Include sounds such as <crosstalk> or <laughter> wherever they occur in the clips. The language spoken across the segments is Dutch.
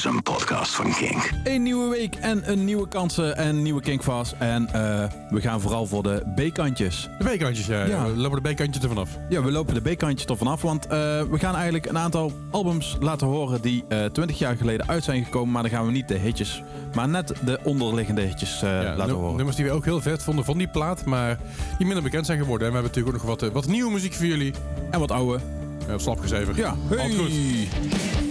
is een podcast van Kink. Een nieuwe week en een nieuwe kansen en nieuwe Kinkvast. En eh, we gaan vooral voor de B-kantjes. De B-kantjes, ja. Ja. We lopen de B-kantjes er vanaf. Ja, we lopen de B-kantjes er vanaf, want eh, we gaan eigenlijk een aantal albums laten horen die eh 20 jaar geleden uit zijn gekomen. Maar dan gaan we niet de hitjes, maar net de onderliggende hitjes eh, Ja, laten horen. Nummers die we ook heel vet vonden van die plaat, maar die minder bekend zijn geworden. En we hebben natuurlijk ook nog wat, wat nieuwe muziek voor jullie. En wat oude. Uh, slapgezeven. Ja, Altijd goed.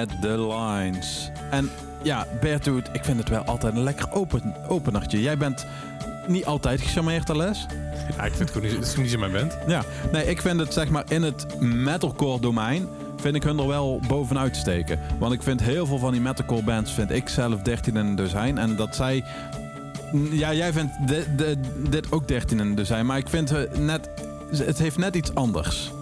Met The Lines. En ja, Beartooth, ik vind het wel altijd een lekker open, openertje. Jij bent niet altijd gecharmeerd, Les. Ja, ik vind het gewoon niet, het is niet zo mijn band. Ja, nee, ik vind het zeg maar in het metalcore domein vind ik hun er wel bovenuit steken. Want ik vind heel veel van die metalcore bands vind ik zelf 13 en een dozijn. En dat zij Ja, jij vindt dit, dit, dit ook 13 in de zijn, maar ik vind het net... Het heeft net iets anders.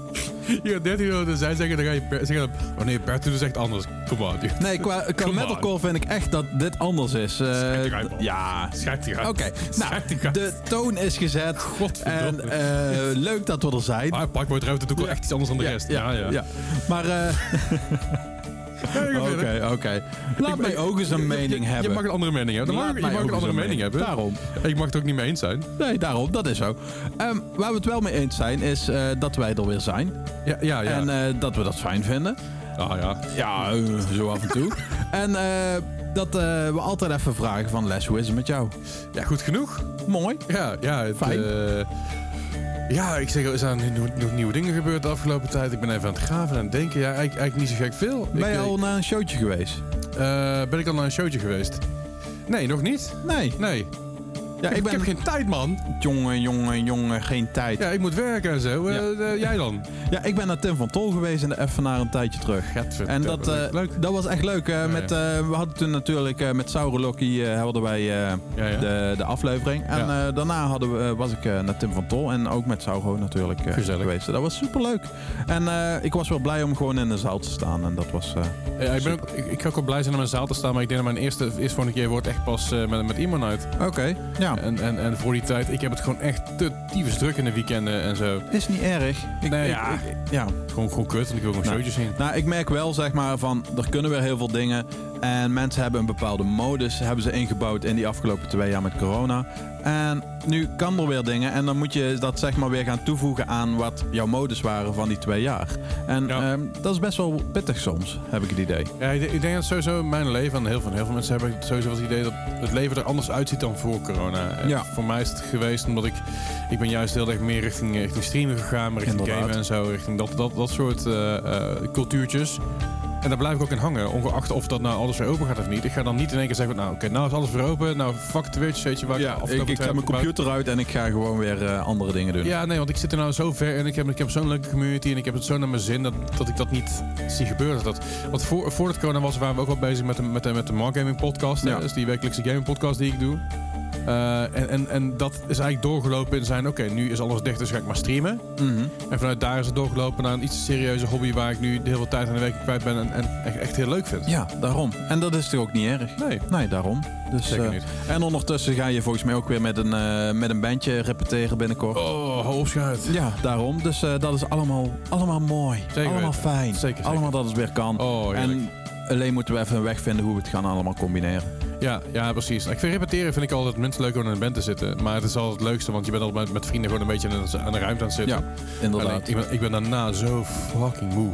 Je gaat 13 euro zeggen, dan ga je zeggen... Oh nee, Bert doet het echt anders. Kom maar, dude. Nee, qua, qua metalcore vind ik echt dat dit anders is. Man. ja. Schijt die. Oké, nou, de toon is gezet. En Godverdomme. eh, leuk dat we er zijn. Ah, Parkboy Drive doet ook wel echt iets anders dan de rest. Ja, ja. Maar, eh, Ja, <laughs> ga oké, oké. Laat Ik- mij ook eens een mening hebben. Je mag een andere mening hebben. Dan Laat mag, je mij mag ook een andere mening hebben. Daarom. Ik mag het ook niet mee eens zijn. Nee, daarom. Dat is zo. Ehm, waar we het wel mee eens zijn, is eh, dat wij er weer zijn. Ja, ja. ja. En eh, dat we dat fijn vinden. ah, ja. Ja, eh, zo af en toe. <laughs> en dat we altijd even vragen van Les, hoe is het met jou? ja, goed genoeg. Mooi. Ja, ja. Het, Fijn. Ja, ik zeg, er zijn nog, nieuwe dingen gebeurd de afgelopen tijd. Ik ben even aan het graven en aan het denken. Ja, eigenlijk, eigenlijk niet zo gek veel. Ben ik, je eh, al naar een showtje geweest? eh, ben ik al naar een showtje geweest? Nee, nog niet. Nee. Nee. Ja, ik ik ben... heb geen tijd, man. Jongen, jongen, jongen, geen tijd. Ja, ik moet werken en zo. Eh, eh, jij dan? Ja, ik ben naar Tim van Tol geweest en even naar een tijdje terug. En dat, eh, leuk. dat was echt leuk. eh, Ja, met, eh, we hadden toen natuurlijk eh, met Saurolokkie eh hadden wij eh, Ja, ja. de, de aflevering. En Ja. eh, daarna hadden we, was ik eh, naar Tim van Tol en ook met Sauro natuurlijk eh, Gezellig. geweest. Dat was super leuk. En eh, ik was wel blij om gewoon in de zaal te staan. En dat was... eh, Ja, ik, ben ook, ik, ik ga ook wel blij zijn om in een zaal te staan, maar ik denk dat mijn eerste, eerste volgende keer wordt echt pas eh, met, met iemand uit. Oké, ja. En, en, en voor die tijd, ik heb het gewoon echt te tyfus druk in de weekenden en zo. Is niet erg. Ik, Nee, ik- ja. ik- ja. Gewoon, gewoon kut, want ik wil gewoon Nou. showtjes zien. Nou, ik merk wel, zeg maar, van er kunnen weer heel veel dingen. En mensen hebben een bepaalde modus hebben ze ingebouwd in die afgelopen twee jaar met corona. En nu kan er weer dingen. En dan moet je dat zeg maar weer gaan toevoegen aan wat jouw modus waren van die twee jaar. En Ja. ehm, dat is best wel pittig soms, heb ik het idee. Ja, ik, ik denk dat sowieso mijn leven, en heel veel, heel veel mensen hebben sowieso het idee dat het leven er anders uitziet dan voor corona. En Ja. Voor mij is het geweest omdat ik, ik ben juist heel erg meer richting, eh, richting streamen gegaan, maar richting Inderdaad. gamen en zo, richting dat, dat, dat soort eh, eh, cultuurtjes. En daar blijf ik ook in hangen, ongeacht of dat nou alles weer open gaat of niet. Ik ga dan niet in één keer zeggen, nou oké, nou is alles weer open, nou fuck Twitch, weet je waar Ja, ik, ik zet heb mijn computer uit en ik ga gewoon weer eh, andere dingen doen. Ja, nee, want ik zit er nou zo ver en ik heb, ik heb zo'n leuke community en ik heb het zo naar mijn zin dat, dat ik dat niet zie gebeuren. Dat, want voor, voordat corona was, waren we ook wel bezig met de, met de, met de Mark Gaming podcast. Ja. Is die wekelijkse gaming podcast die ik doe. Eh, en, en, en dat is eigenlijk doorgelopen in zijn, oké, nu is alles dicht, dus ga ik maar streamen. Mhm. En vanuit daar is het doorgelopen naar een iets serieuze hobby waar ik nu heel veel tijd aan de week kwijt ben en, en echt, echt heel leuk vind. ja, daarom. En dat is toch ook niet erg? Nee, Nee, daarom. Dus, zeker eh, niet. En ondertussen ga je volgens mij ook weer met een, eh, met een bandje repeteren binnenkort. Oh, hou op, schuit. Ja, daarom. Dus dat is allemaal, allemaal mooi. Zeker allemaal weten. fijn. Zeker, zeker. Allemaal dat het weer kan. Oh, en alleen moeten we even een weg vinden hoe we het gaan allemaal combineren. Ja, ja, precies. Ik vind repeteren vind ik altijd het minst leuk om in een band te zitten. Maar het is altijd het leukste, want je bent altijd met, met vrienden gewoon een beetje aan de, aan de ruimte aan het zitten. Ja, inderdaad. Ik, ben, ik ben daarna zo fucking moe.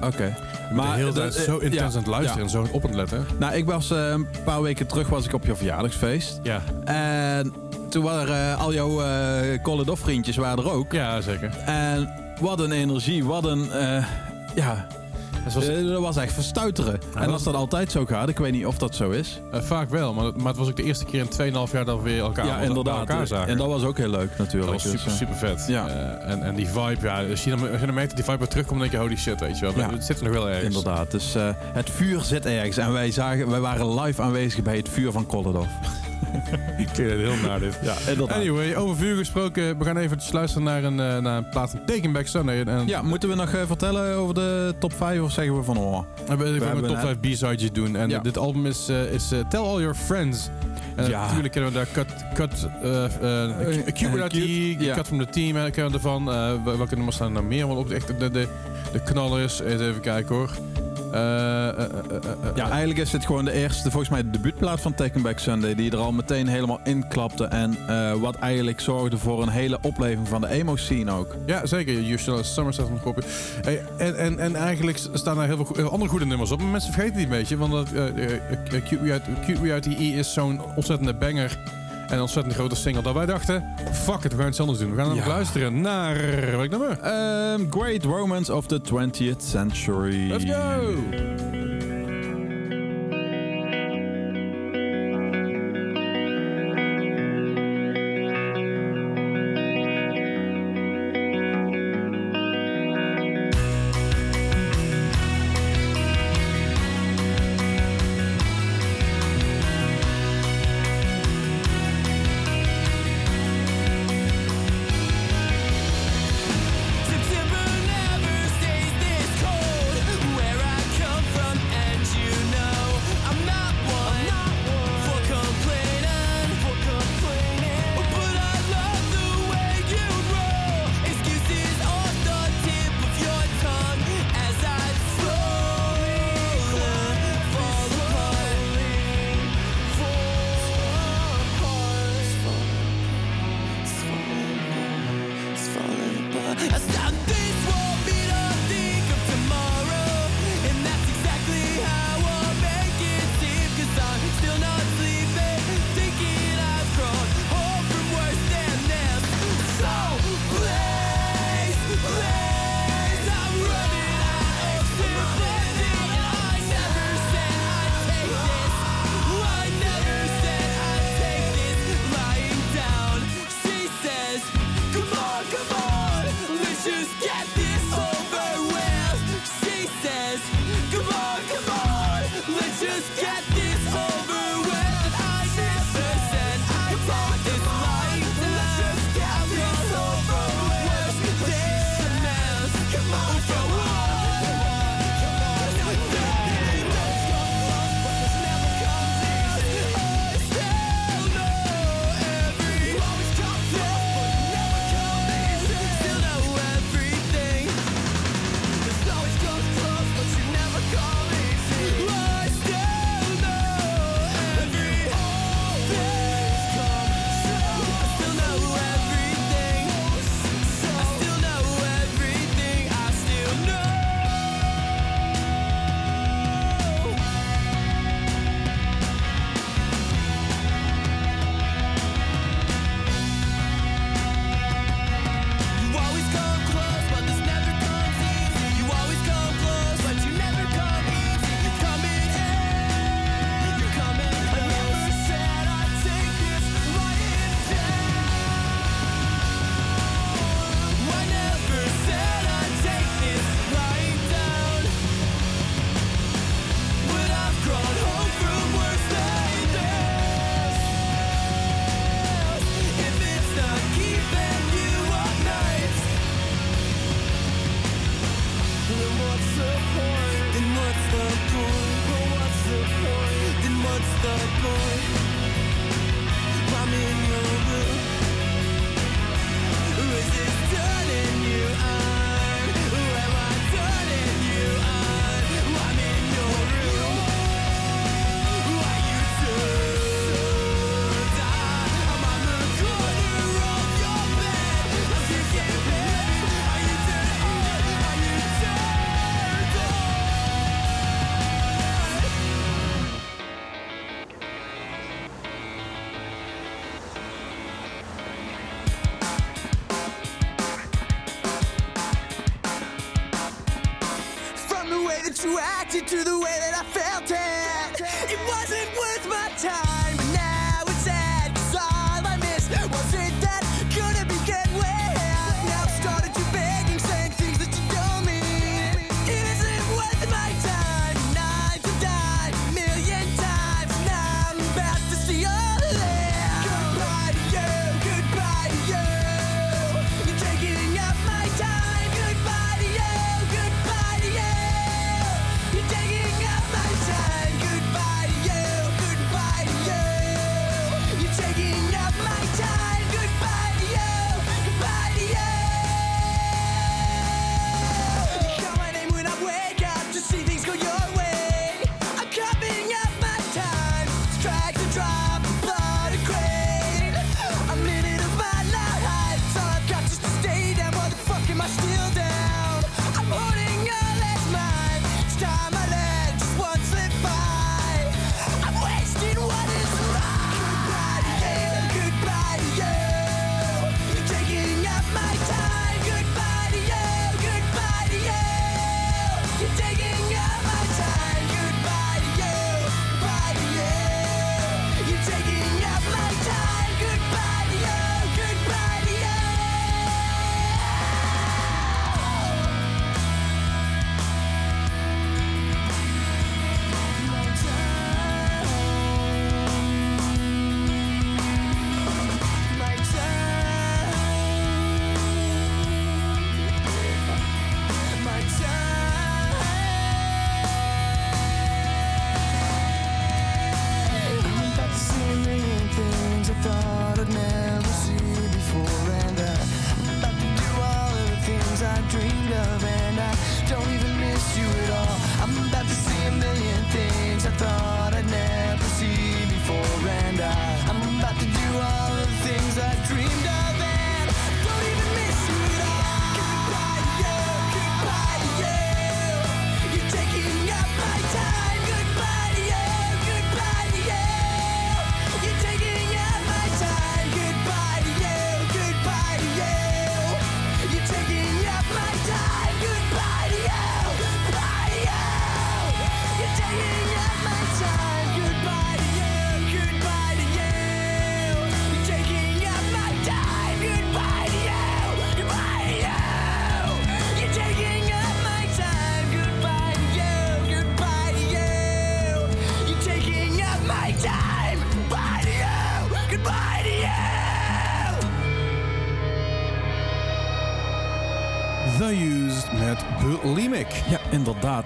Oké. Maar de hele tijd zo eh, intens ja, aan het luisteren ja. en zo op aan het letten. Nou, ik was eh, een paar weken terug was ik op je verjaardagsfeest. Ja, En toen waren eh, al jouw eh Call It vriendjes waren er ook. ja zeker. En wat een energie, wat een... ja, Was, eh, dat was echt verstuiteren. en als dat altijd zo gaat, ik weet niet of dat zo is. eh, vaak wel, maar, maar het was ook de eerste keer in 2,5 jaar dat we weer elkaar, ja, inderdaad. elkaar zagen. En dat was ook heel leuk Dat natuurlijk. was Dus, super, eh, super vet. ja. En, en die vibe, ja, als je dan, als je dan merkt dat die vibe weer terugkomt, dan denk je, holy shit, weet je wel. Ja. Het zit er nog wel ergens. Inderdaad. Dus het vuur zit ergens. En wij, zagen, wij waren live aanwezig bij het vuur van Kolledorf. <laughs> Ik vind het heel naar dit. Ja. Anyway, over vuur gesproken. We gaan even luisteren naar een, eh, naar een plaat van Taken Sunday. En, Ja, moeten we nog eh, vertellen over de top 5 of zeggen we van oh? We, we gaan een top een- 5 B-sides doen. En Ja. dit album is, eh, is Tell All Your Friends. En Ja. natuurlijk kennen we daar Cut, cut, ja. Cut from the Team kennen we ervan. Wel- welke nummers staan er meer? Want op echt de, de, de, de knallers. Eens even kijken hoor. Eh, eh, eh, eh, eh, Ja, eh, eigenlijk is dit gewoon de eerste, volgens mij de debuutplaat van Taken Back Sunday. Die er al meteen helemaal inklapte. En eh, wat eigenlijk zorgde voor een hele opleving van de emo scene ook. Ja, zeker. Staat op een kopje. En, en, en eigenlijk staan er heel veel andere goede nummers op. Maar mensen vergeten die een beetje. Want dat, eh, eh, eh, Cute Cute E is zo'n ontzettende banger. En een ontzettend grote single. Dat wij dachten, fuck it, we gaan iets anders doen. We gaan namelijk Ja. luisteren naar... Welk nummer? Ehm, Great Romance of the 20th Century. Let's go!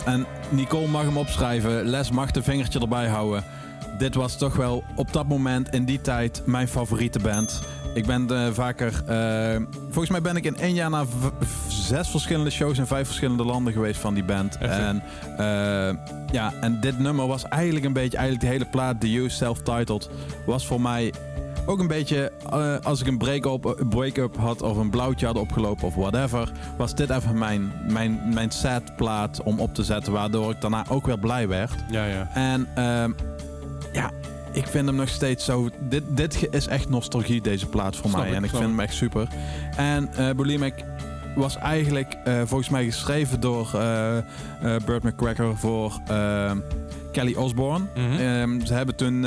En Nicole mag hem opschrijven. Les mag de vingertje erbij houden. Dit was toch wel op dat moment, in die tijd, mijn favoriete band. Ik ben eh, vaker... eh, volgens mij ben ik in één jaar naar zes verschillende shows in vijf verschillende landen geweest van die band. Echt, en, eh, ja, en dit nummer was eigenlijk een beetje... Eigenlijk de hele plaat, The Used Self-Titled, was voor mij ook een beetje... eh, als ik een break-up break had of een blauwtje had opgelopen of whatever... was dit even mijn, mijn, mijn sad plaat om op te zetten... waardoor ik daarna ook weer blij werd. Ja, ja. En ehm, ja, ik vind hem nog steeds zo. Dit, dit is echt nostalgie, deze plaat voor Snap mij. ik, en ik vind ik. hem echt super. En eh Bulimic was eigenlijk eh, volgens mij geschreven door eh, Burt McCracker voor eh, Kelly Osbourne. Mhm. Ehm, ze hebben toen.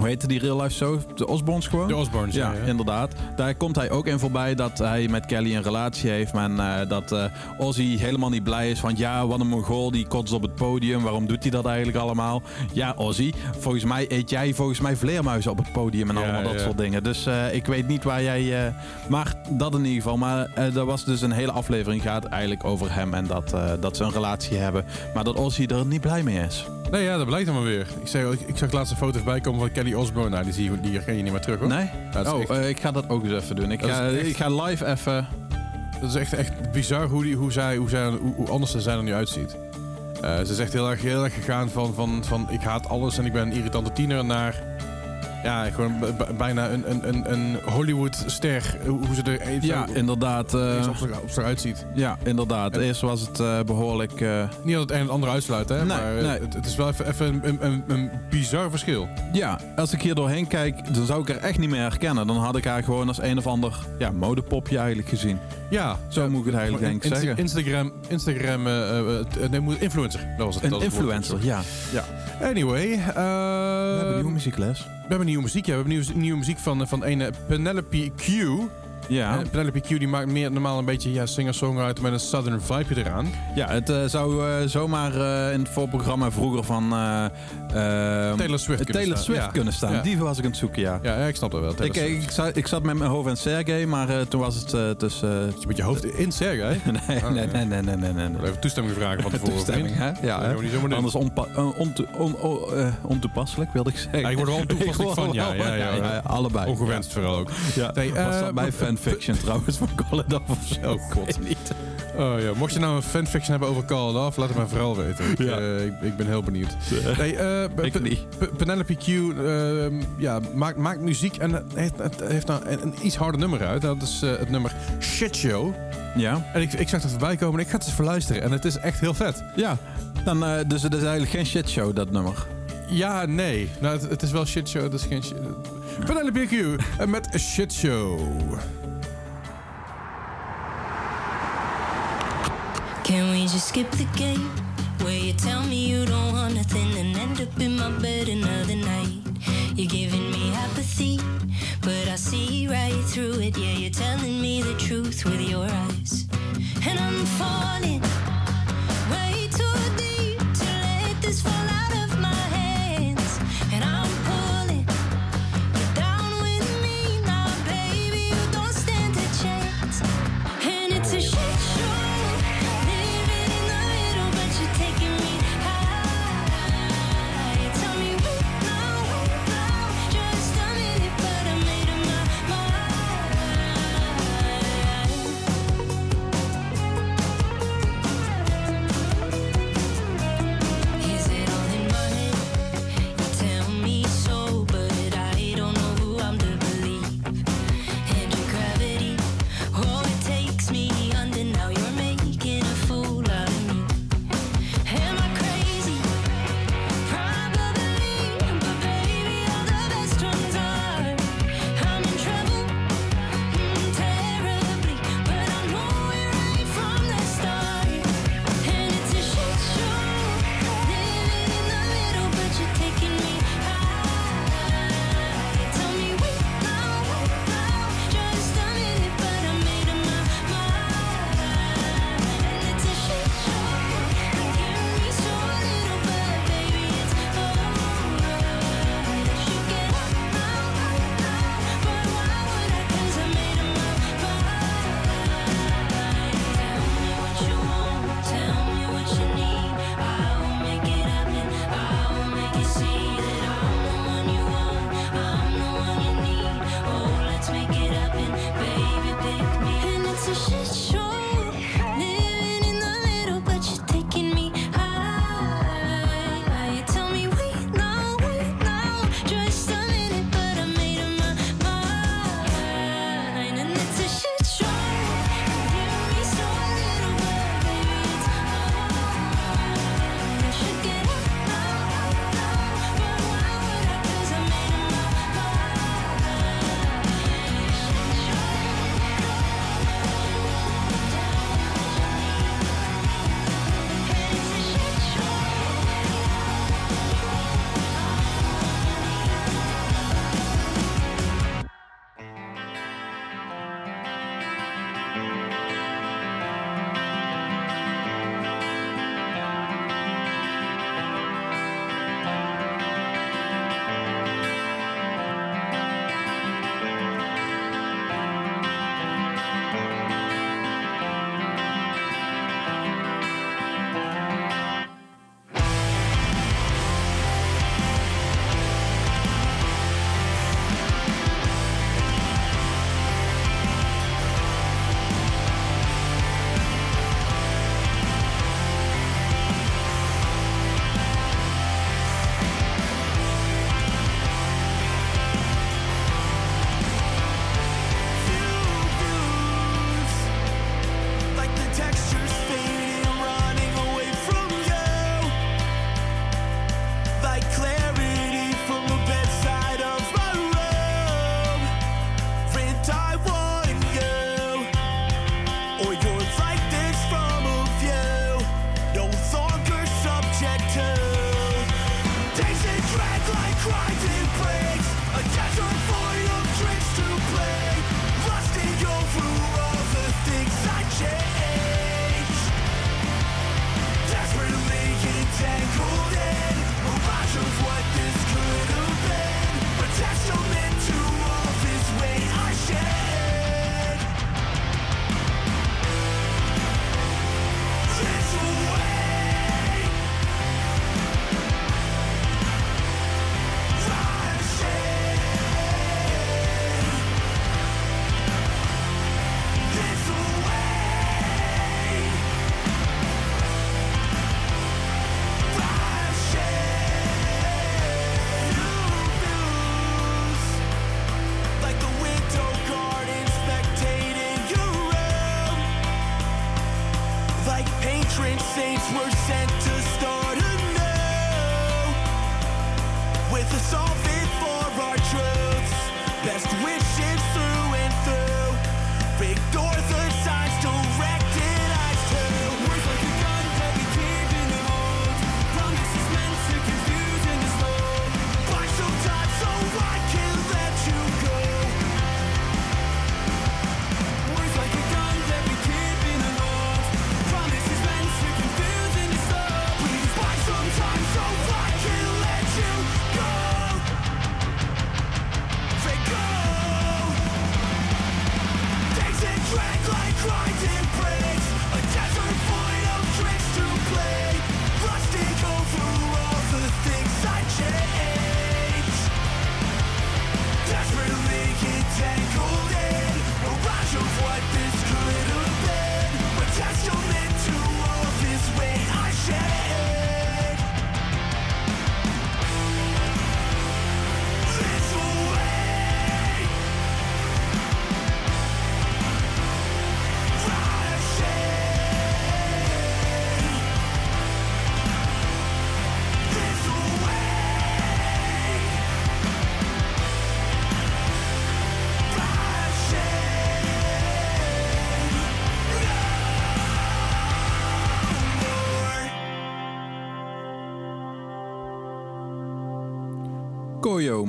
Hoe heette die real life show? De Osbournes gewoon? De Osborns, ja. Ja, ja. inderdaad. Daar komt hij ook in voorbij dat hij met Kelly een relatie heeft. En eh, dat eh, Ozzy helemaal niet blij is. Want ja, wat een mongool, die kotst op het podium. Waarom doet hij dat eigenlijk allemaal? Ja, Ozzy, volgens mij eet jij volgens mij vleermuizen op het podium en Ja, allemaal dat soort dingen. Dus eh, ik weet niet waar jij... maar dat in ieder geval. Maar er was dus een hele aflevering gaat eigenlijk over hem. En dat, dat ze een relatie hebben. Maar dat Ozzy er niet blij mee is. Nee, ja, dat blijkt dan maar weer. Ik, zei, ik, ik zag laatst een foto voorbij komen van Kelly Osbourne. Nou, die, zie je, die herken je niet meer terug, hoor. Nee? dat is oh, echt- eh, ik ga dat ook eens even doen. Ik Dat is ga, echt- ik ga live even... Dat is echt, echt bizar hoe, die, hoe, zij, hoe, zij, hoe, hoe anders zij er nu uitziet. Eh, ze is echt heel erg, heel erg gegaan van, van, van ik haat alles en ik ben een irritante tiener naar... Ja, gewoon bijna een, een, een, Hollywood-ster. Hoe ze er even Ja, inderdaad. eh, op zich uitziet. Ja, inderdaad. En- Eerst was het eh, behoorlijk... eh, Niet dat het een en het ander uitsluit, hè? Nee, maar nee. Het, het is wel even, even een, een, een, bizar verschil. ja, als ik hier doorheen kijk, dan zou ik haar echt niet meer herkennen. Dan had ik haar gewoon als een of ander ja, modepopje eigenlijk gezien. Ja, Zo moet ik het eigenlijk denk zeggen. Instagram, Instagram nee, moet- influencer. Dat was het. Een woord. influencer, ja. ja. Anyway, eh, We hebben nieuwe muziekles. we hebben nieuwe muziek. Ja, we hebben nieuwe, nieuwe muziek van, van een eh, Penelope Q. Ja. En Penelope Q die maakt meer normaal een beetje ja, singer-songwriter met een southern vibe eraan. ja, het eh, zou eh, zomaar eh, in het voorprogramma vroeger van eh, eh, Taylor Swift kunnen Taylor staan. Swift Ja. kunnen staan. Ja. Die was ik aan het zoeken, ja. Ja, ik snap dat wel. Ik, ik, zat, ik zat met mijn hoofd aan Sergey, maar eh, toen was het eh tussen... Je met je hoofd in Sergej. <laughs> nee, Ah, nee, nee, nee, nee, nee, nee. Even toestemming vragen van <laughs> tevoren. Toestemming, hè? Ja, hè? niet. Anders onpa- eh, onto- on- on- eh, ontoepasselijk, wilde ik zeggen. Ik word er wel ontoepasselijk <laughs> van, ja, allebei. Ongewenst vooral ook. Ja. Was eh, bij fanfiction trouwens van Call It Off of zo? <laughs> Oh, God. Ik weet niet. Oh, ja. Mocht je nou een fanfiction hebben over Call It Off, laat het mij vooral weten. Ik, Ja. eh, ik, ik ben heel benieuwd. Nee, eh, Ik niet. Pe- Penelope Q ehm, ja, maakt, maakt muziek en het heeft, het heeft nou een, een iets harder nummer uit. Dat is eh, het nummer Shit Show. Ja? En ik, ik zag dat voorbij komen en ik ga het eens verluisteren. En het is echt heel vet. Ja. Dan, eh, dus het is eigenlijk geen shitshow, dat nummer. Ja, nee. Nou, het, het is wel Shit Show, het is geen shit. Penelope Q eh, met Shit Show. Can we just skip the game? Where you tell me you don't want nothing and end up in my bed another night. You're giving me apathy, but I see right through it. Yeah, you're telling me the truth with your eyes. And I'm falling way too deep to let this fall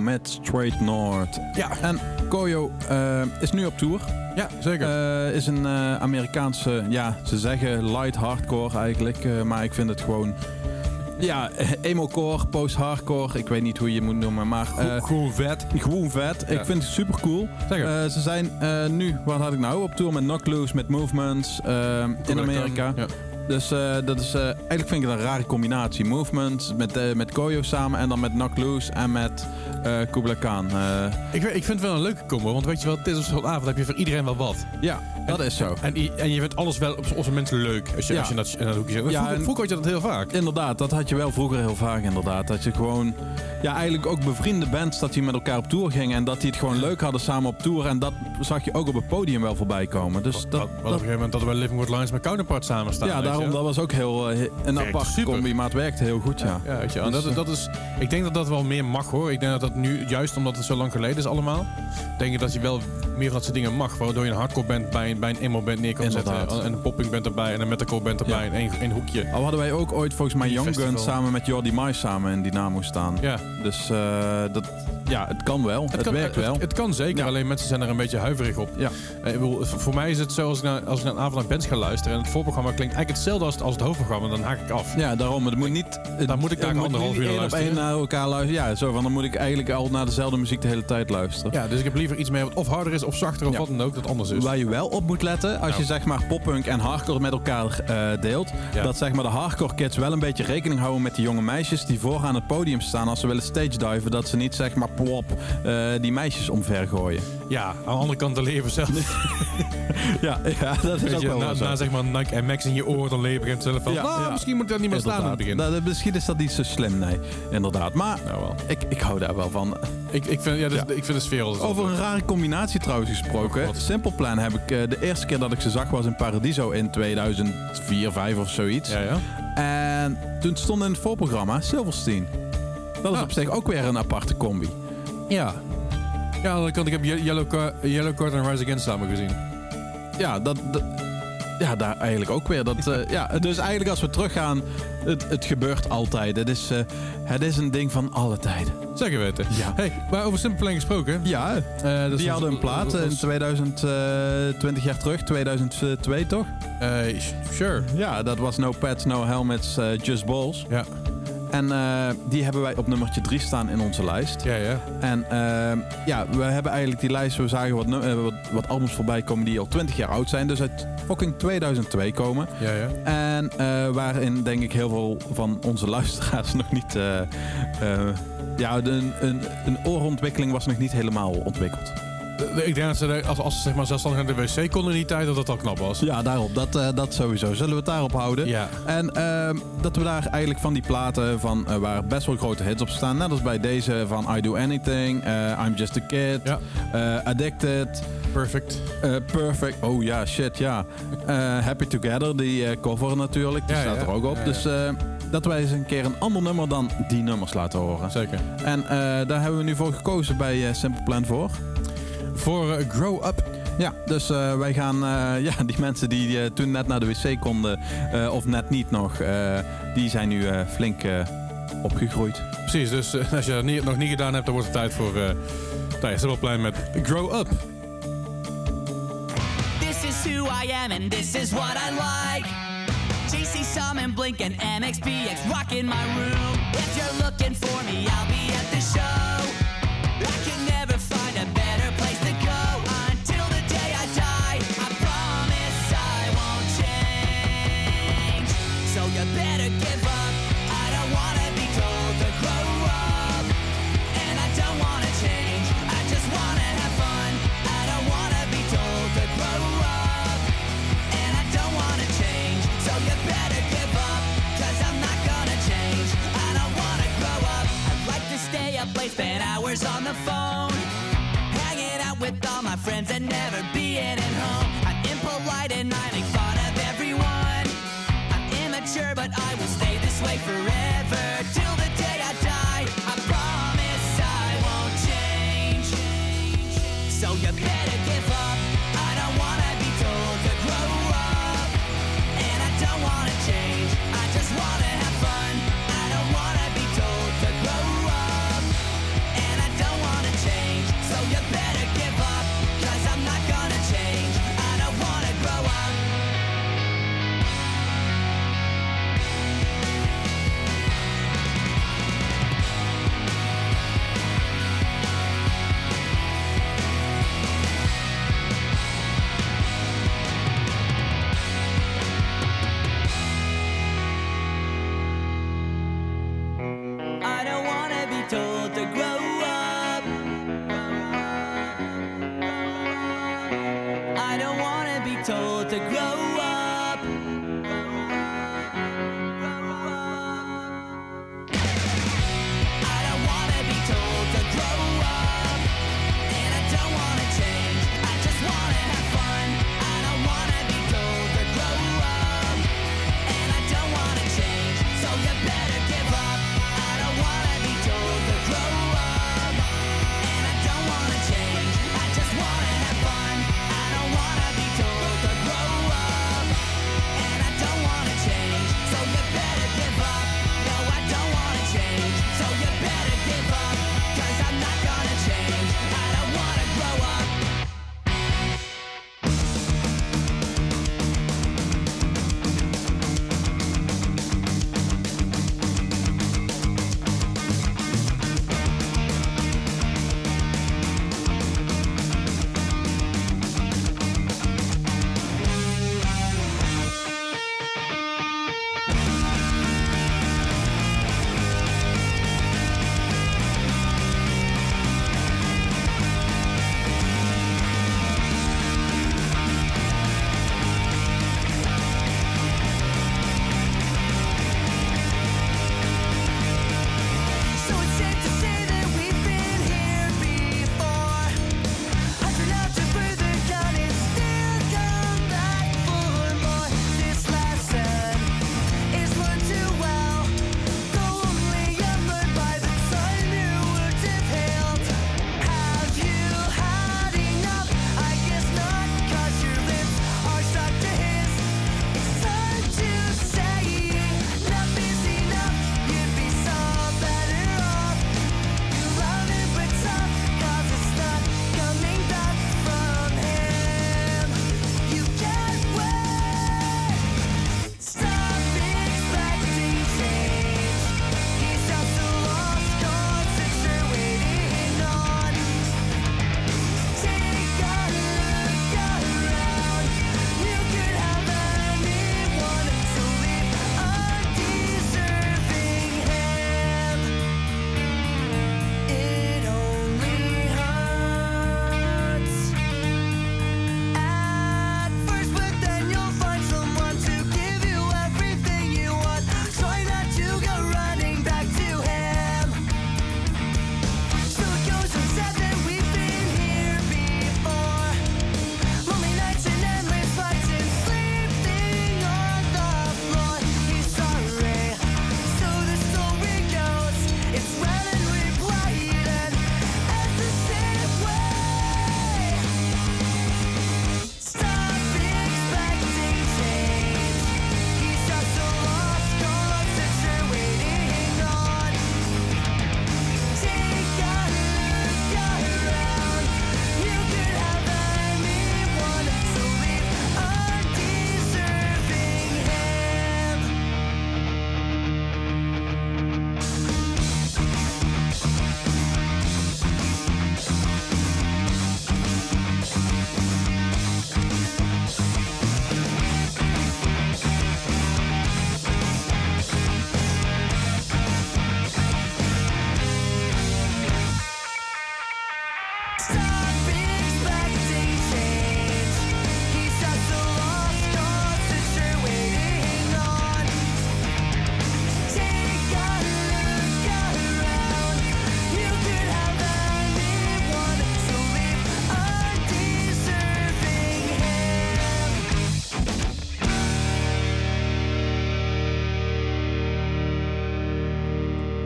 met Straight North. Ja. En Koyo eh, is nu op tour. Ja, zeker. Eh, is een eh, Amerikaanse, ja, ze zeggen light hardcore eigenlijk. maar ik vind het gewoon, ja, <laughs> emo-core, post-hardcore. Ik weet niet hoe je het moet noemen, maar... Gewoon vet. Gewoon vet. Ja. Ik vind het super cool. Zeker. ze zijn nu, wat had ik nou? Op tour met Knock Loose, met Movements in Amerika. Ja. Dus eh, dat is, eh, eigenlijk vind ik het een rare combinatie. Movements met, eh, met Koyo samen en dan met Knock Loose en met Kubla Khan. Ik, ik vind het wel een leuke combo, want weet je wel, het is op zo'n avond heb je voor iedereen wel wat. ja, dat is zo. En, en je vindt alles wel op onze mensen leuk, als je, Ja. als je dat in dat hoekje zit. Ja, vroeger, vroeger had je dat heel vaak. Inderdaad, dat had je wel vroeger heel vaak inderdaad. Dat je gewoon, ja eigenlijk ook bevriende bands, dat die met elkaar op tour gingen. En dat die het gewoon leuk hadden samen op tour. En dat zag je ook op het podium wel voorbij komen. Dus Dat, dat, dat, op een dat- gegeven moment dat we bij Living With Lines met Counterpart samen staan. ja, je daarom, dat was ook heel eh, een Werkt aparte super. combi. Maar het werkte heel goed, ja. Ja, weet je, en Dus, dat, dat is, ik denk dat dat wel meer mag hoor. Ik denk dat dat nu, juist omdat het zo lang geleden is allemaal, denk ik dat je wel meer van dat soort dingen mag. Waardoor je een hardcore band bij, bij een emo band neer kan Inderdaad. zetten. En een popping band erbij en een metalcore band erbij Ja. in één, één hoekje. Al hadden wij ook ooit volgens mij Young. Guns samen met Jordi Mais samen in Dynamo staan. Ja, Dus eh, dat, ja, het kan wel. Het, kan, werkt wel. Het, kan zeker, Ja. alleen mensen zijn er een beetje huiverig op. Ja. Eh, ik bedoel, voor mij is het zo, als ik, naar, als ik naar een avond naar bands ga luisteren... en het voorprogramma klinkt eigenlijk hetzelfde als het, als het hoofdprogramma... dan haak ik af. Ja, daarom. Het moet niet... Het, Dan moet ik daar anderhalf uur naar op luisteren. naar elkaar luisteren. Ja, zo van dan moet ik eigenlijk al naar dezelfde muziek de hele tijd luisteren. Ja, dus ik heb liever iets meer wat of harder is of zachter of Ja. wat dan ook, dat anders is. Waar je wel op moet letten, als Nou. je zeg maar poppunk en hardcore met elkaar eh, deelt, dat zeg maar de hardcore kids wel een beetje rekening houden met die jonge meisjes die voor aan het podium staan als ze willen stage diven, dat ze niet zeg maar eh, die meisjes omver gooien. Ja, aan de andere kant de leven zelf. <laughs> Ja, ja dat is ook je, wel na, zo. na zeg maar Nike en Max in je oor, dan lever het zelf van... Ja, nou, ja. misschien moet ik daar niet meer staan aan het begin. Inderdaad. Dat- misschien is dat niet zo slim, nee. Inderdaad. Maar Nou wel. ik, ik hou daar wel van. Ik, ik, vind, ja, dus, Ja. ik vind de sfeer altijd Over een rare combinatie trouwens gesproken. Oh? Simple Plan heb ik eh, de eerste keer dat ik ze zag was in Paradiso in 2004, 5 of zoiets. Ja, ja. En toen stond in het voorprogramma Silverstein. Dat is Ah. op zich ook weer een aparte combi. Ja. Ja, aan de andere kant, ik heb Ye- Yellow, Yellow Card en Rise Against samen gezien. Ja, dat, dat- ja daar eigenlijk ook weer. Dat, eh, ja, dus eigenlijk als we teruggaan, het, het gebeurt altijd. Het is, eh, het is een ding van alle tijden. Zeker weten. Ja. Hey, maar over Simple Plan gesproken. Ja, eh, die hadden een plaat in dat is- 2020 jaar terug, 2002 toch? sure. Ja, dat was No Pets, No Helmets, Just Balls. Ja. En eh, die hebben wij op nummertje 3 staan in onze lijst. Ja, ja. En eh, ja, we hebben eigenlijk die lijst, we zagen wat, eh, wat, wat albums voorbij komen die al 20 jaar oud zijn. Dus uit fucking 2002 komen. Ja, ja. En eh, waarin denk ik heel veel van onze <laughs> luisteraars nog niet... ja, de- een, een, een oorontwikkeling was nog niet helemaal ontwikkeld. Eh, Ik denk dat ze, als, als ze zeg maar, zelfstandig naar de wc konden in die tijd, dat dat al knap was. Ja, daarop. Dat, eh, dat sowieso. Zullen we het daarop houden? Ja. En ehm, dat we daar eigenlijk van die platen van eh, waar best wel grote hits op staan. Net als bij deze van I Do Anything, I'm Just a Kid, Ja. Addicted, Perfect. Perfect. Oh ja, shit, ja. Happy Together, die cover natuurlijk, die Ja, staat ja. er ook op. Dus dat wij eens een keer een ander nummer dan die nummers laten horen. Zeker. En daar hebben we nu voor gekozen bij Simple Plan voor voor eh, Grow Up. Ja, dus uh, wij gaan uh, <laughs> ja, die mensen die uh, toen net naar de wc konden, of net niet nog, die zijn nu flink opgegroeid. Precies, dus als je dat nog niet gedaan hebt, dan wordt het tijd voor uh, Thijs Sibbelplein met Grow Up. This is who I am and this is what I like. JC Summon and Blink and MXPX rocking my room. If you're looking for me, I'll be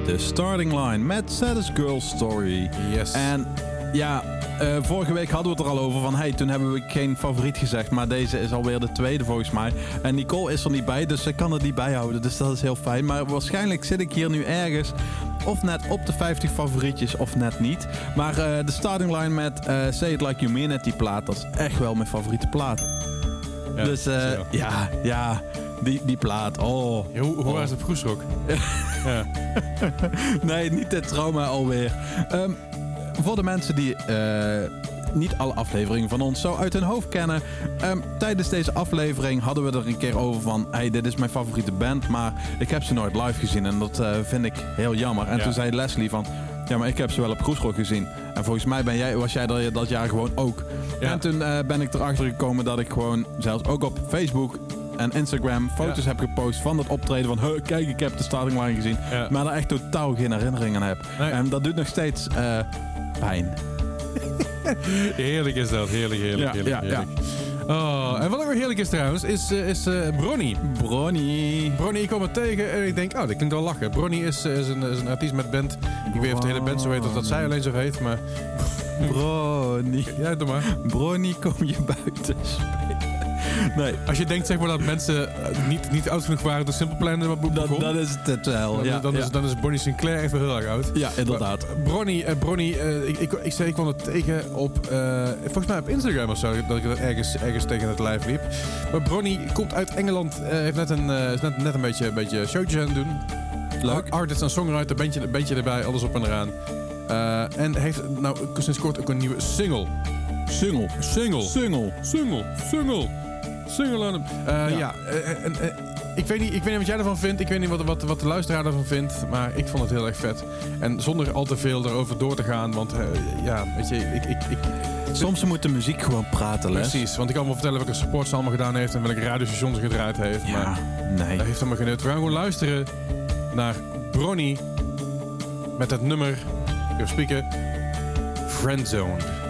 de starting line met Saddest Girl Story. Yes. En ja, eh, vorige week hadden we het er al over van... hey, toen hebben we geen favoriet gezegd, maar deze is alweer de tweede volgens mij. En Nicole is er niet bij, dus ze kan het niet bijhouden. Dus dat is heel fijn. Maar waarschijnlijk zit ik hier nu ergens... of net op de 50 favorietjes of net niet. Maar eh, de starting line met eh, Say It Like You Mean It, die plaat... dat is echt wel mijn favoriete plaat. Ja, dus ja, ja, die, die plaat. Oh. Ja, hoe hoe Oh. was het op Groesrock? <laughs> ja. <laughs> Nee, niet dit trauma alweer. Ehm, voor de mensen die eh, niet alle afleveringen van ons zo uit hun hoofd kennen. ehm, tijdens deze aflevering hadden we er een keer over van... Hey, dit is mijn favoriete band, maar ik heb ze nooit live gezien. En dat eh, vind ik heel jammer. En Ja. toen zei Leslie van... Ja, maar ik heb ze wel op Groesrock gezien. En volgens mij ben jij, was jij er dat jaar gewoon ook. Ja. En toen eh, ben ik erachter gekomen dat ik gewoon zelfs ook op Facebook en Instagram foto's Ja. heb gepost van dat optreden van... "Huh, kijk, ik heb de starting line gezien. Ja. Maar daar echt totaal geen herinnering aan heb. Nee. En dat doet nog steeds eh, pijn. <laughs> Heerlijk is dat. Heerlijk, heerlijk, heerlijk. Oh, en wat ook weer heerlijk is trouwens, is, eh, is eh Bronny. Bronny. Bronny, ik kwam het tegen en ik denk, oh, dat klinkt wel lachen. Bronny is, is, een, is een artiest met band. Ik weet niet of de hele band zo heet of dat zij alleen zo heet, maar... Bronny. Ja, doe maar. Bronny, kom je buiten spelen? <laughs> Nee, Als je denkt zeg maar, dat mensen eh, niet, niet oud genoeg waren, de Simple Plan begon, dat, dat is het wel. dan, Ja, dan, ja. Is, dan is Bonnie Sinclair wel heel erg oud. ja inderdaad. Bronny, eh, Bronny eh, ik, ik, ik, zei, ik kwam het tegen op, eh, volgens mij op Instagram of zo, dat ik dat ergens, ergens tegen het lijf liep. Maar Bronny komt uit Engeland, eh, heeft net een, eh, is net, net een beetje, een beetje showtje aan het doen. Leuk. Artist en songwriter, bandje, erbij, alles op en eraan. Eh, en heeft nou sinds kort ook een nieuwe single. Sungel. Single. Sungel. Single. Single. Single hem. Eh, Ja. ja, eh, en, eh, ik, weet niet, ik weet niet wat jij ervan vindt. Ik weet niet wat, wat, wat de luisteraar ervan vindt. Maar ik vond het heel erg vet. En zonder al te veel erover door te gaan. Want ja, weet je, ik... ik, ik Soms moet de muziek gewoon praten, Les. Precies, want ik kan wel vertellen welke support ze allemaal gedaan heeft. En welke radiostations ze gedraaid heeft. Ja, Maar nee. dat heeft helemaal geen nut. We gaan gewoon luisteren naar Bronny. Met het nummer, spieken, Friendzone.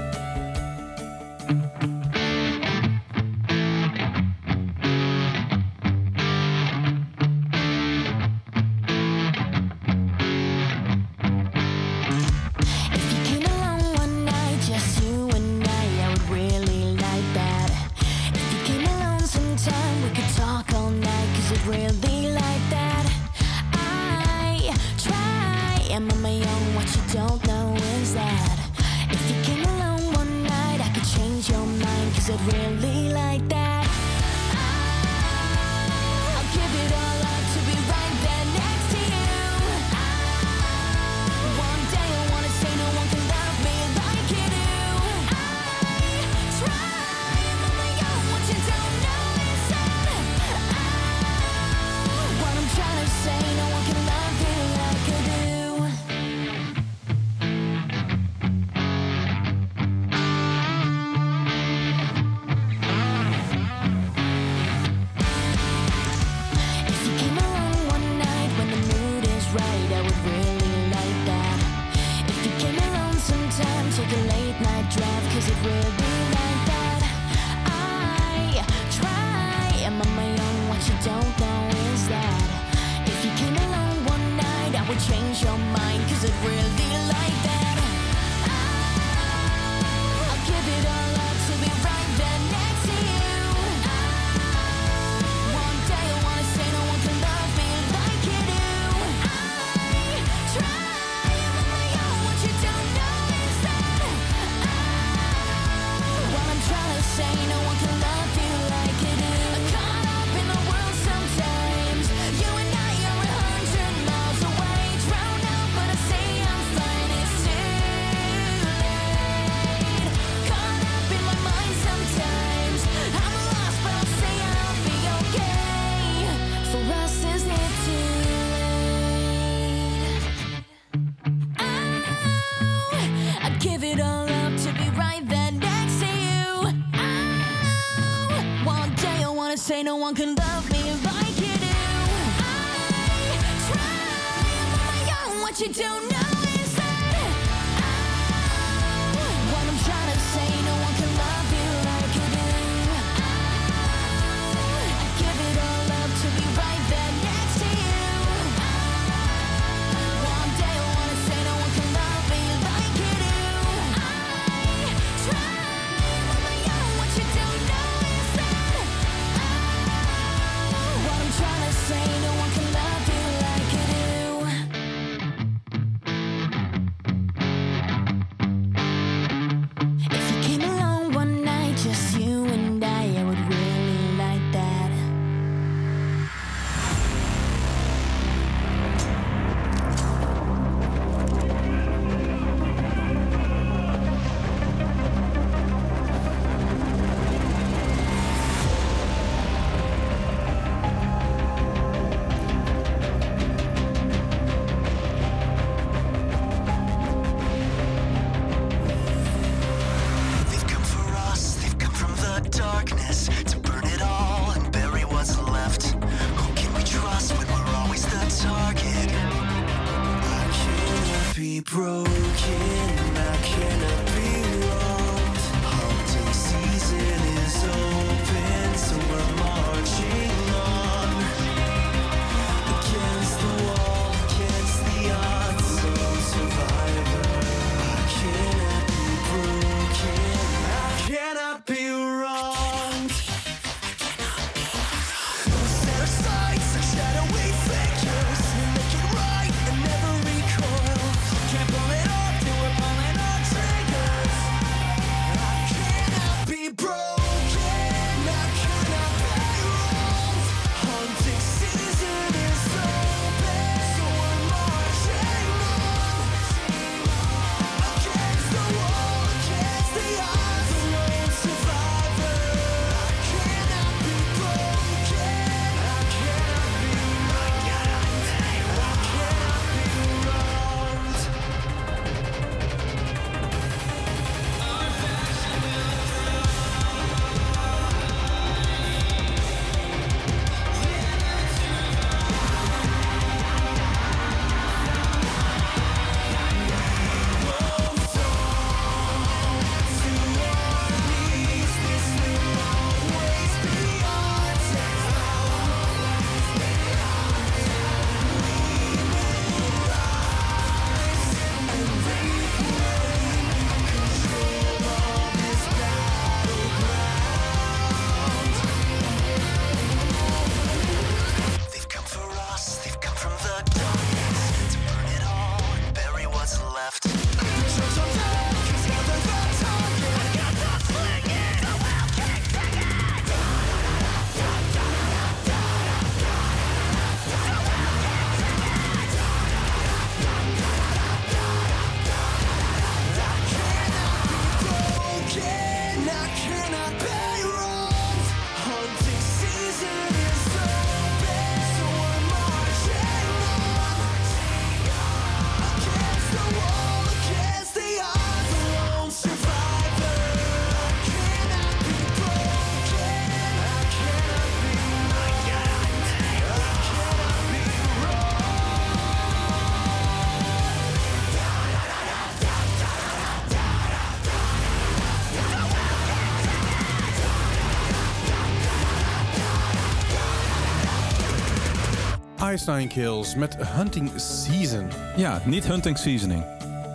Nine Kills met Hunting Season. Ja, niet hunting seasoning.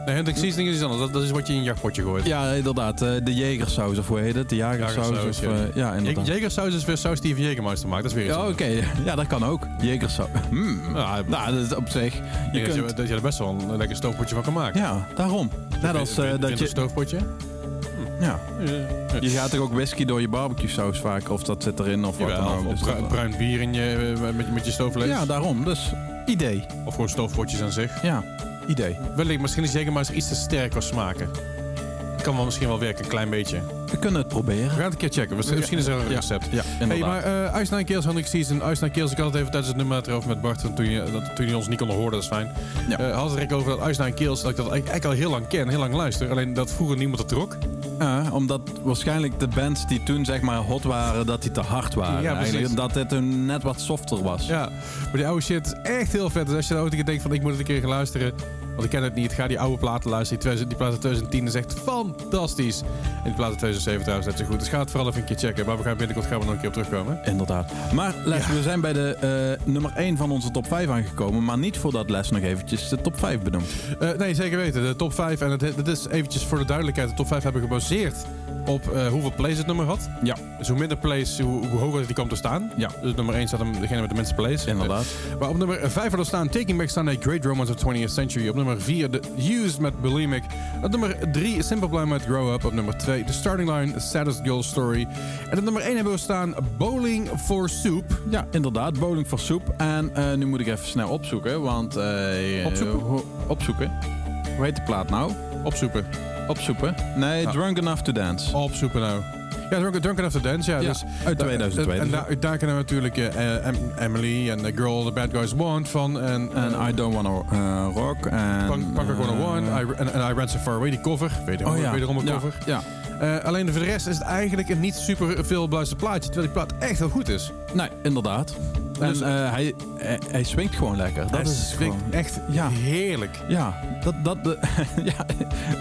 Nee, Hunting Seasoning is iets anders. Dat, dat is wat je in een jachtpotje gooit. Ja, inderdaad. eh, de jegersaus, of hoe heet het? De jagersaus. Jagersaus, of, ja. eh, ja, inderdaad. Jegersaus is weer saus die je Jägermeister maakt. Dat is weer iets Ja, oké. <laughs> Ja, dat kan ook. Jegersaus. <laughs> Ja, Nou, dat is op zich. Je kunt... dat je er best wel een lekker stoofpotje van kan maken. Ja, daarom. Net als eh, dat een je... stoofpotje. Ja. Je gaat toch ook whisky door je barbecue saus vaak, of dat zit erin, of wat dan ook. of Dus bruin bier in je, eh, met, je- met je stoofvlees. Ja, daarom. Dus idee. Of gewoon stoofpotjes aan zich. Ja, idee. Wellicht, misschien is Jägermeister iets te sterk als smaken. Kan wel misschien wel werken, een klein beetje. We kunnen het proberen. We gaan het een keer checken. Misschien is er een recept. Ja, Hey, maar eh Ice Nine Kills, Hunting Season, Ice Nine Kills. Ik had het even tijdens het nummer erover met Bart, toen je, dat, toen je ons niet kon horen, dat is fijn. Ja. Eh, had het er over dat Ice Nine Kills, dat ik dat eigenlijk al heel lang ken, heel lang luister. Alleen dat vroeger niemand het trok. Ja, omdat waarschijnlijk de bands die toen zeg maar hot waren, dat die te hard waren. Ja, precies. Eigenlijk. Dat het toen net wat softer was. Ja, maar die oude shit is echt heel vet. Dus als je nou ooit een keer denkt van ik moet het een keer gaan luisteren. Want ik ken het niet. Ga die oude platen luisteren. Die, 2000 die plaat uit 2010 is echt fantastisch. En die plaat uit 2007 trouwens net zo goed. Dus ga het vooral even een keer checken. Maar we gaan binnenkort gaan we nog een keer op terugkomen. Inderdaad. Maar Les, Ja. we zijn bij de eh, nummer 1 van onze top 5 aangekomen. Maar niet voordat Les nog eventjes de top 5 benoemt. Eh, nee, zeker weten. De top 5. En het, het is eventjes voor de duidelijkheid. De top 5 hebben gebaseerd op eh, hoeveel plays het nummer had. Ja. Dus hoe minder plays, hoe, hoe hoger die komt te staan. Ja. Dus nummer 1 staat hem degene met de minste plays. Inderdaad. Maar op nummer 5 hadden we staan Taking Back Sunday, Great Romance of 20th Century. Op nummer 4 The Used met Bulimic. Op nummer 3 Simple Plan met Grow Up. Op nummer 2 The Starting Line, Saddest Girl Story. En op nummer 1 hebben we staan Bowling for Soup. Ja, inderdaad. Bowling for Soep. En eh, nu moet ik even snel opzoeken, want... eh, Opzoeken? opzoeken. Hoe heet de plaat nou? Opzoeken. Opzoeken? Nee, Ja. Drunk Enough to Dance. Opzoeken nou. Ja, Drunken, Drunken After Dance, ja. Ja, dus, uit da- 2002 En, dus. daar, daar kennen we natuurlijk eh, Em- Emily en The Girl The Bad Guys Want van. En, eh, I Don't Wanna eh, Rock. En, Punk, eh, One. I, en, en I Ran So Far Away, die cover. Wederom, oh ja. wederom een cover. Ja. Eh, alleen voor de rest is het eigenlijk een niet super veel beluisterd plaatje. Terwijl die plaat echt heel goed is. Nee, inderdaad. En Dus- eh, hij, hij, hij swingt gewoon lekker. Dat Hij is swingt gewoon- echt Ja. heerlijk. Ja, dat, dat, de- <laughs> ja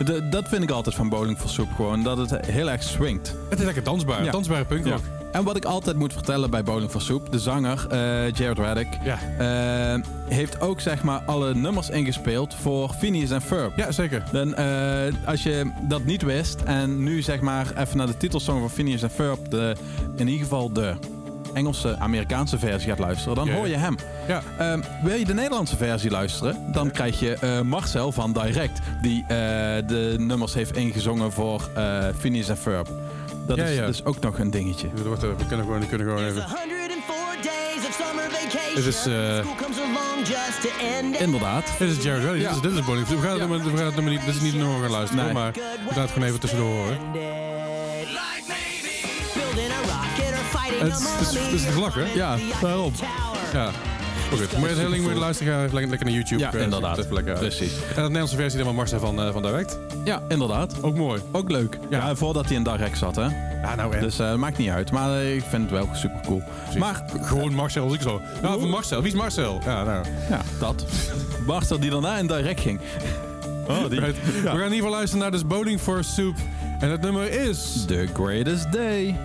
de- dat vind ik altijd van Bowling for Soup gewoon. Dat het heel erg swingt. Het is lekker dansbaar. Ja. Dansbare punkrock. En wat ik altijd moet vertellen bij Bowling for Soup, de zanger eh, Jared Reddick, Ja. eh, heeft ook zeg maar alle nummers ingespeeld voor Phineas en Ferb. Ja, zeker. Dan, eh, als je dat niet wist en nu zeg maar even naar de titelsong van Phineas en Ferb, de, in ieder geval de Engelse, Amerikaanse versie gaat luisteren, dan Ja, hoor je hem. Ja. Ehm, wil je de Nederlandse versie luisteren, dan krijg je eh, Marcel van Direct, die eh, de nummers heeft ingezongen voor eh Phineas en Ferb. Dat Ja, is ja. dus ook nog een dingetje. We kunnen gewoon, we kunnen gewoon even... 104 days of summer vacation. Dit is. Inderdaad. Dit is Jared Reddick. Ja. Dit is, dit Soup. We gaan het nummer- we gaan het nummer niet... Dit is niet nummer gaan luisteren, Nee. maar we gaan het gewoon even tussendoor horen. Het is- het is- het is de vlak, hè? Ja, daarom. Ja. Maar goed, moet je luisteren, ga lekker, naar YouTube. Ja, eh, inderdaad. Precies. En de Nederlandse versie dan van Marcel van, eh, van Direct. Ja, inderdaad. Ook mooi. Ook leuk. Ja. Ja, voordat hij in Direct zat, hè. Ja, nou en. Dus eh maakt niet uit. Maar eh, ik vind het wel super cool. Maar Gewoon Marcel als ik zo. Ja, van Marcel. Wie is Marcel? Ja, nou. ja, dat. Barster die daarna in Direct ging. Oh, die. Right. We gaan in ieder geval luisteren naar dus Bowling for Soup. En het nummer is... The greatest day.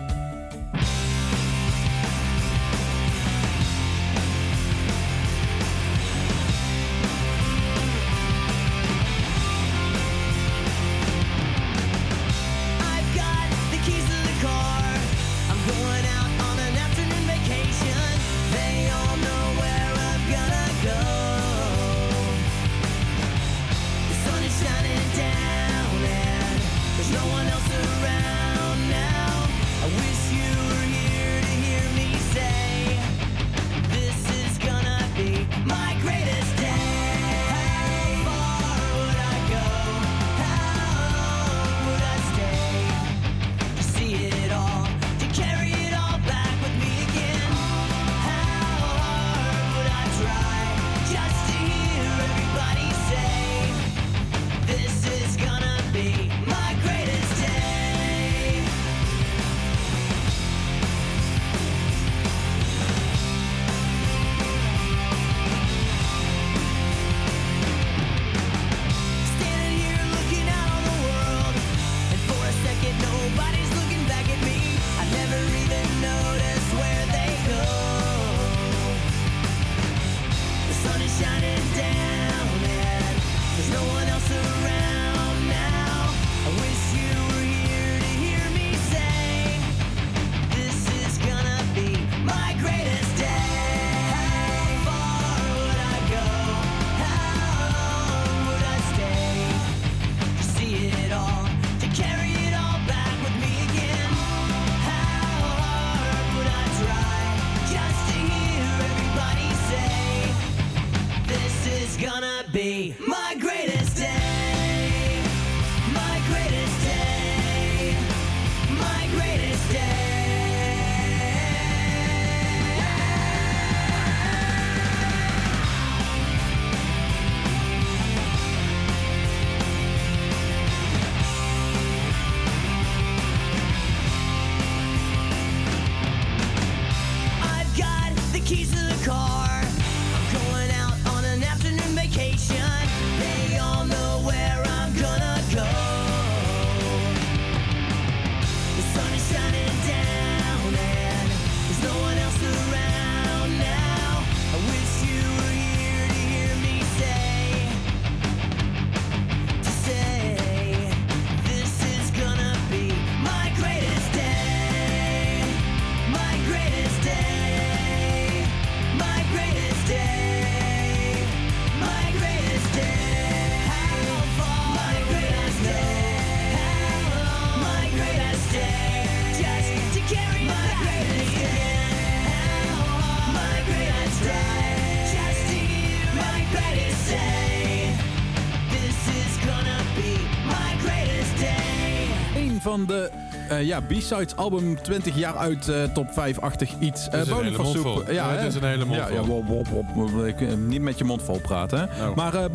Van de Eh, ja, B-Sides album 20 jaar uit, eh, top 5-achtig iets. mond Soup. vol. Ja, het is een hele mond ja, vol. Ja, wop, wop, wop. Ik, niet met je mond vol praten. Oh. Maar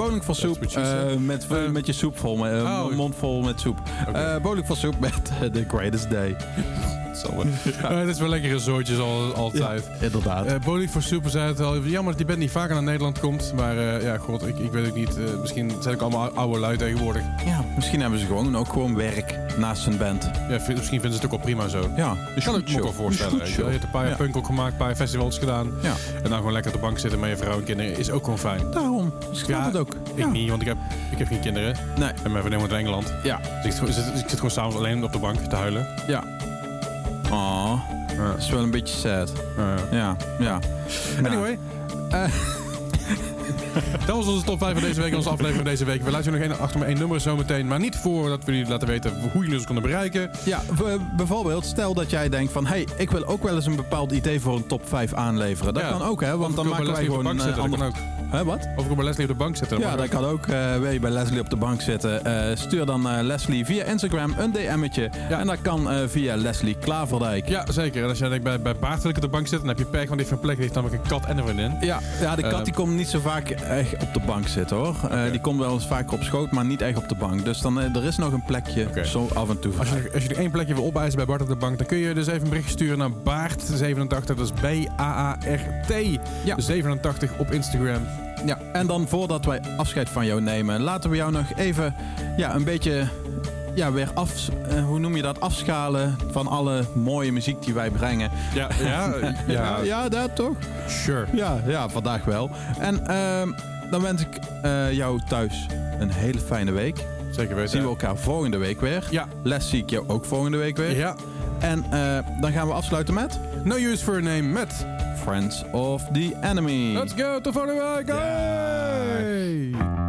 what you eh, said. met, met je soep vol, oh. mond vol met soep. Oké. Eh, Bowling for Soup met The Greatest Day. Eh, Het is wel lekkere zootjes al, altijd. inderdaad. Eh Bowling for Super zei het al. Jammer dat die band niet vaker naar Nederland komt. Maar eh, ja, god, ik, ik weet het niet. Eh, misschien zijn ook allemaal oude lui tegenwoordig. ja, misschien hebben ze gewoon ook gewoon werk naast hun band. Ja, misschien vinden ze het ook wel prima zo. Ja, Ik kan het me ook wel voorstellen. je hebt een paar jaar Ja. punk ook gemaakt, een paar festivals gedaan. Ja. En dan gewoon lekker op de bank zitten met je vrouw en kinderen is ook gewoon fijn. Daarom. Ik snap Ja, het ook. Ik ja. niet, want ik heb, ik heb geen kinderen. Nee. En mijn vriendin woont in Engeland. Ja. Dus ik, zit, ik zit gewoon s'avonds alleen op de bank te huilen. Ja. Oh, dat is wel een beetje sad. Eh, Ja, ja. Nou, Anyway. eh, <laughs> Dat was onze top 5 van deze week, onze aflevering van deze week. We laten jullie nog één, achter me één nummer zometeen. Maar niet voordat we jullie laten weten hoe jullie ons kunnen bereiken. Ja, bijvoorbeeld, stel dat jij denkt van... hey, ik wil ook wel eens een bepaald idee voor een top 5 aanleveren. Dat Ja. kan ook, hè? Want dan maken wij gewoon een dat ander... Hè, wat? Of ik bij Leslie op de bank zitten. Ja, dat kan ook. Eh wil je bij Leslie op de bank zitten? eh, stuur dan eh, Leslie via Instagram een DM'tje. Ja. En dat kan via Leslie Klaverdijk. Ja, zeker. En als jij denkt bij, bij wil ik op de bank zitten, dan heb je pech, want die heeft plek, heeft namelijk een kat en een vriendin. Ja, ja, de kat Eh, die komt niet zo vaak echt op de bank zitten hoor. Die komt wel eens vaker op schoot, maar niet echt op de bank. Dus dan, er is nog een plekje zo af en toe. Als je, als je er één plekje wil opeisen bij Bart op de bank, dan kun je dus even een berichtje sturen naar Baart87. Dat is B-A-A-R-T. Ja. 87 op Instagram. Ja, en dan voordat wij afscheid van jou nemen, laten we jou nog even ja, een beetje ja, weer af, eh, hoe noem je dat, afschalen van alle mooie muziek die wij brengen. Ja, ja, <laughs> ja, ja dat toch? sure. Ja, ja vandaag wel. En ehm, dan wens ik eh, jou thuis een hele fijne week. Zeker weten. Zien we elkaar volgende week weer. Ja. Les zie ik jou ook volgende week weer. Ja. En eh, dan gaan we afsluiten met No use for a name met... Friends of the Enemy. Let's go, tot volgende week.